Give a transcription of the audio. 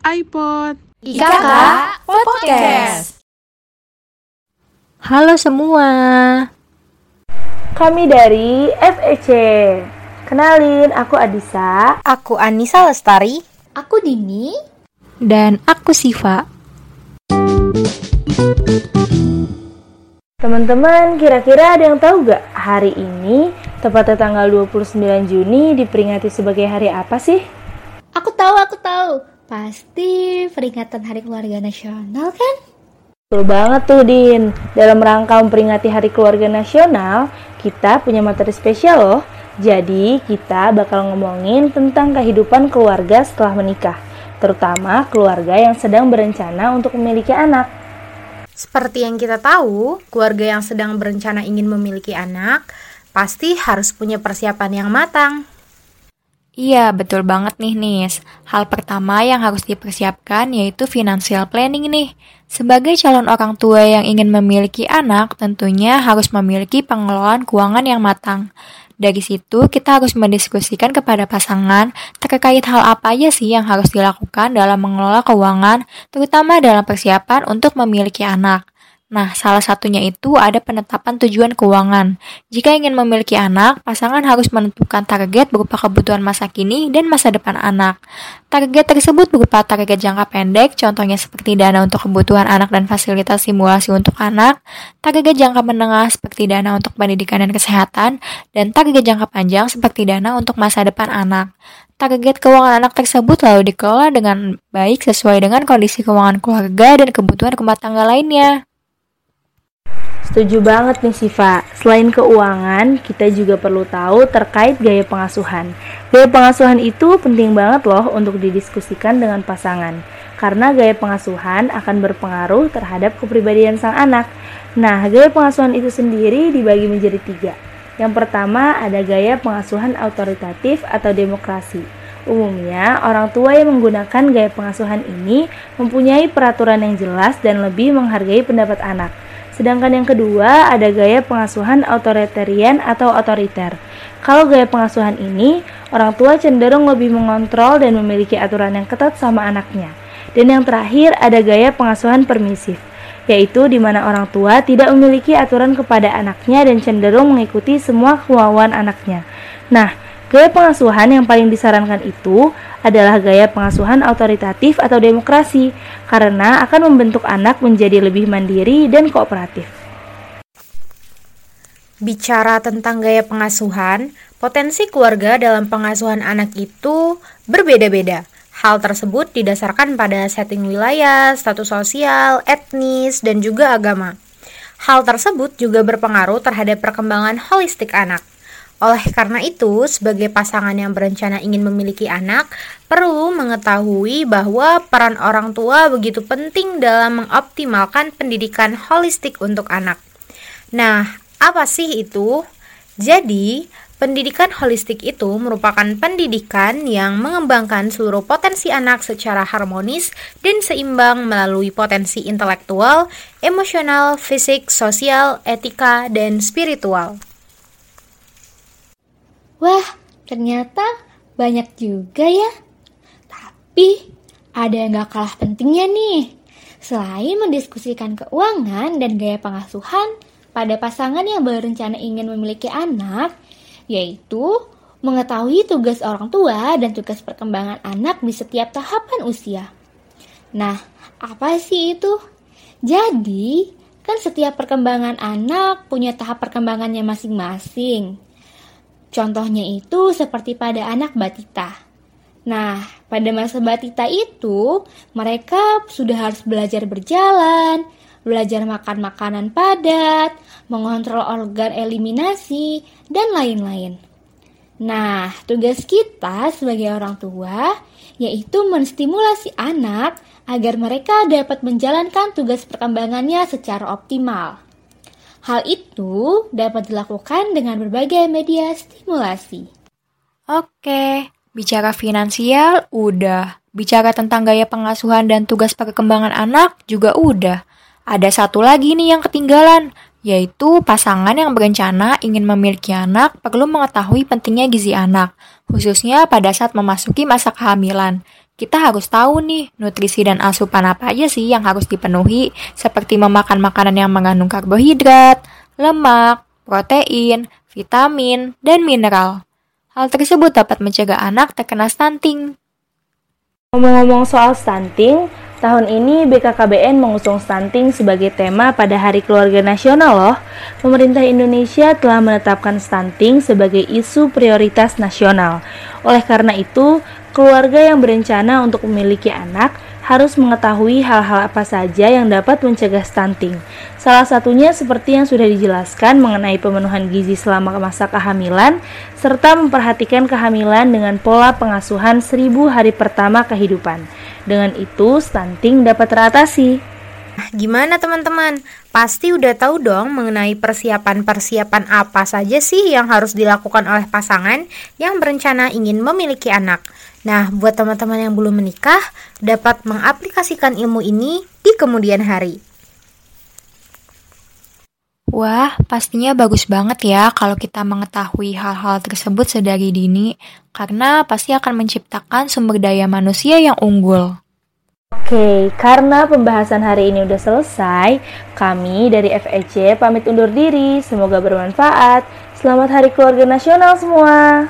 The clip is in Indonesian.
iPod. IKK Podcast. Halo semua. Kami dari FEC. Kenalin, aku Adisa. Aku Anissa Lestari Aku Dini. dan aku Siva. Teman-teman, kira-kira ada yang tahu gak hari ini, tepatnya tanggal 29 Juni, diperingati sebagai hari apa sih? Aku tahu, aku tahu. Pasti peringatan Hari Keluarga Nasional kan? Betul banget tuh, Din. Dalam rangka memperingati Hari Keluarga Nasional, kita punya materi spesial loh. Jadi, kita bakal ngomongin tentang kehidupan keluarga setelah menikah, terutama keluarga yang sedang berencana untuk memiliki anak. Seperti yang kita tahu, keluarga yang sedang berencana ingin memiliki anak pasti harus punya persiapan yang matang. Iya, betul banget nih, Nis. Hal pertama yang harus dipersiapkan yaitu financial planning nih. Sebagai calon orang tua yang ingin memiliki anak, tentunya harus memiliki pengelolaan keuangan yang matang. Dari situ, kita harus mendiskusikan kepada pasangan terkait hal apa aja sih yang harus dilakukan dalam mengelola keuangan, terutama dalam persiapan untuk memiliki anak. Nah, salah satunya itu ada penetapan tujuan keuangan. Jika ingin memiliki anak, pasangan harus menentukan target berupa kebutuhan masa kini dan masa depan anak. Target tersebut berupa target jangka pendek, contohnya seperti dana untuk kebutuhan anak dan fasilitas simulasi untuk anak, target jangka menengah seperti dana untuk pendidikan dan kesehatan, dan target jangka panjang seperti dana untuk masa depan anak. Target keuangan anak tersebut lalu dikelola dengan baik sesuai dengan kondisi keuangan keluarga dan kebutuhan rumah tangga lainnya. Setuju banget nih Siva. Selain keuangan, kita juga perlu tahu terkait gaya pengasuhan. Gaya pengasuhan itu penting banget loh untuk didiskusikan dengan pasangan. Karena gaya pengasuhan akan berpengaruh terhadap kepribadian sang anak. Nah, gaya pengasuhan itu sendiri dibagi menjadi tiga. Yang pertama ada gaya pengasuhan autoritatif atau demokrasi. Umumnya, orang tua yang menggunakan gaya pengasuhan ini mempunyai peraturan yang jelas dan lebih menghargai pendapat anak. Sedangkan yang kedua ada gaya pengasuhan authoritarian atau otoriter. Kalau gaya pengasuhan ini, orang tua cenderung lebih mengontrol dan memiliki aturan yang ketat sama anaknya. Dan yang terakhir ada gaya pengasuhan permisif, yaitu di mana orang tua tidak memiliki aturan kepada anaknya dan cenderung mengikuti semua kemauan anaknya. Nah, gaya pengasuhan yang paling disarankan itu adalah gaya pengasuhan autoritatif atau demokrasi, karena akan membentuk anak menjadi lebih mandiri dan kooperatif. Bicara tentang gaya pengasuhan, potensi keluarga dalam pengasuhan anak itu berbeda-beda. Hal tersebut didasarkan pada setting wilayah, status sosial, etnis, dan juga agama. Hal tersebut juga berpengaruh terhadap perkembangan holistik anak. Oleh karena itu, sebagai pasangan yang berencana ingin memiliki anak, perlu mengetahui bahwa peran orang tua begitu penting dalam mengoptimalkan pendidikan holistik untuk anak. Nah, apa sih itu? Jadi, pendidikan holistik itu merupakan pendidikan yang mengembangkan seluruh potensi anak secara harmonis dan seimbang melalui potensi intelektual, emosional, fisik, sosial, etika, dan spiritual. Wah, ternyata banyak juga ya. Tapi ada yang gak kalah pentingnya nih. Selain mendiskusikan keuangan dan gaya pengasuhan pada pasangan yang berencana ingin memiliki anak, yaitu mengetahui tugas orang tua dan tugas perkembangan anak di setiap tahapan usia. Nah, apa sih itu? Jadi, kan setiap perkembangan anak punya tahap perkembangannya masing-masing. Contohnya itu seperti pada anak batita. Nah, pada masa batita itu, mereka sudah harus belajar berjalan, belajar makan makanan padat, mengontrol organ eliminasi, dan lain-lain. Nah, tugas kita sebagai orang tua yaitu menstimulasi anak agar mereka dapat menjalankan tugas perkembangannya secara optimal. Hal itu dapat dilakukan dengan berbagai media stimulasi. Oke, bicara finansial udah. Bicara tentang gaya pengasuhan dan tugas perkembangan anak juga udah. Ada satu lagi nih yang ketinggalan, yaitu pasangan yang berencana ingin memiliki anak perlu mengetahui pentingnya gizi anak, khususnya pada saat memasuki masa kehamilan. Kita harus tahu nih, nutrisi dan asupan apa aja sih yang harus dipenuhi, seperti memakan makanan yang mengandung karbohidrat, lemak, protein, vitamin, dan mineral. Hal tersebut dapat mencegah anak terkena stunting. Ngomong-ngomong soal stunting, tahun ini BKKBN mengusung stunting sebagai tema pada Hari Keluarga Nasional loh. Pemerintah Indonesia telah menetapkan stunting sebagai isu prioritas nasional. Oleh karena itu, keluarga yang berencana untuk memiliki anak harus mengetahui hal-hal apa saja yang dapat mencegah stunting. Salah satunya seperti yang sudah dijelaskan mengenai pemenuhan gizi selama masa kehamilan, serta memperhatikan kehamilan dengan pola pengasuhan seribu hari pertama kehidupan. Dengan itu, stunting dapat teratasi. Gimana teman-teman? Pasti udah tahu dong mengenai persiapan-persiapan apa saja sih yang harus dilakukan oleh pasangan yang berencana ingin memiliki anak. Nah, buat teman-teman yang belum menikah, dapat mengaplikasikan ilmu ini di kemudian hari. Wah, pastinya bagus banget ya kalau kita mengetahui hal-hal tersebut sedari dini, karena pasti akan menciptakan sumber daya manusia yang unggul. Oke, karena pembahasan hari ini udah selesai, kami dari FEC pamit undur diri. Semoga bermanfaat. Selamat Hari Keluarga Nasional semua.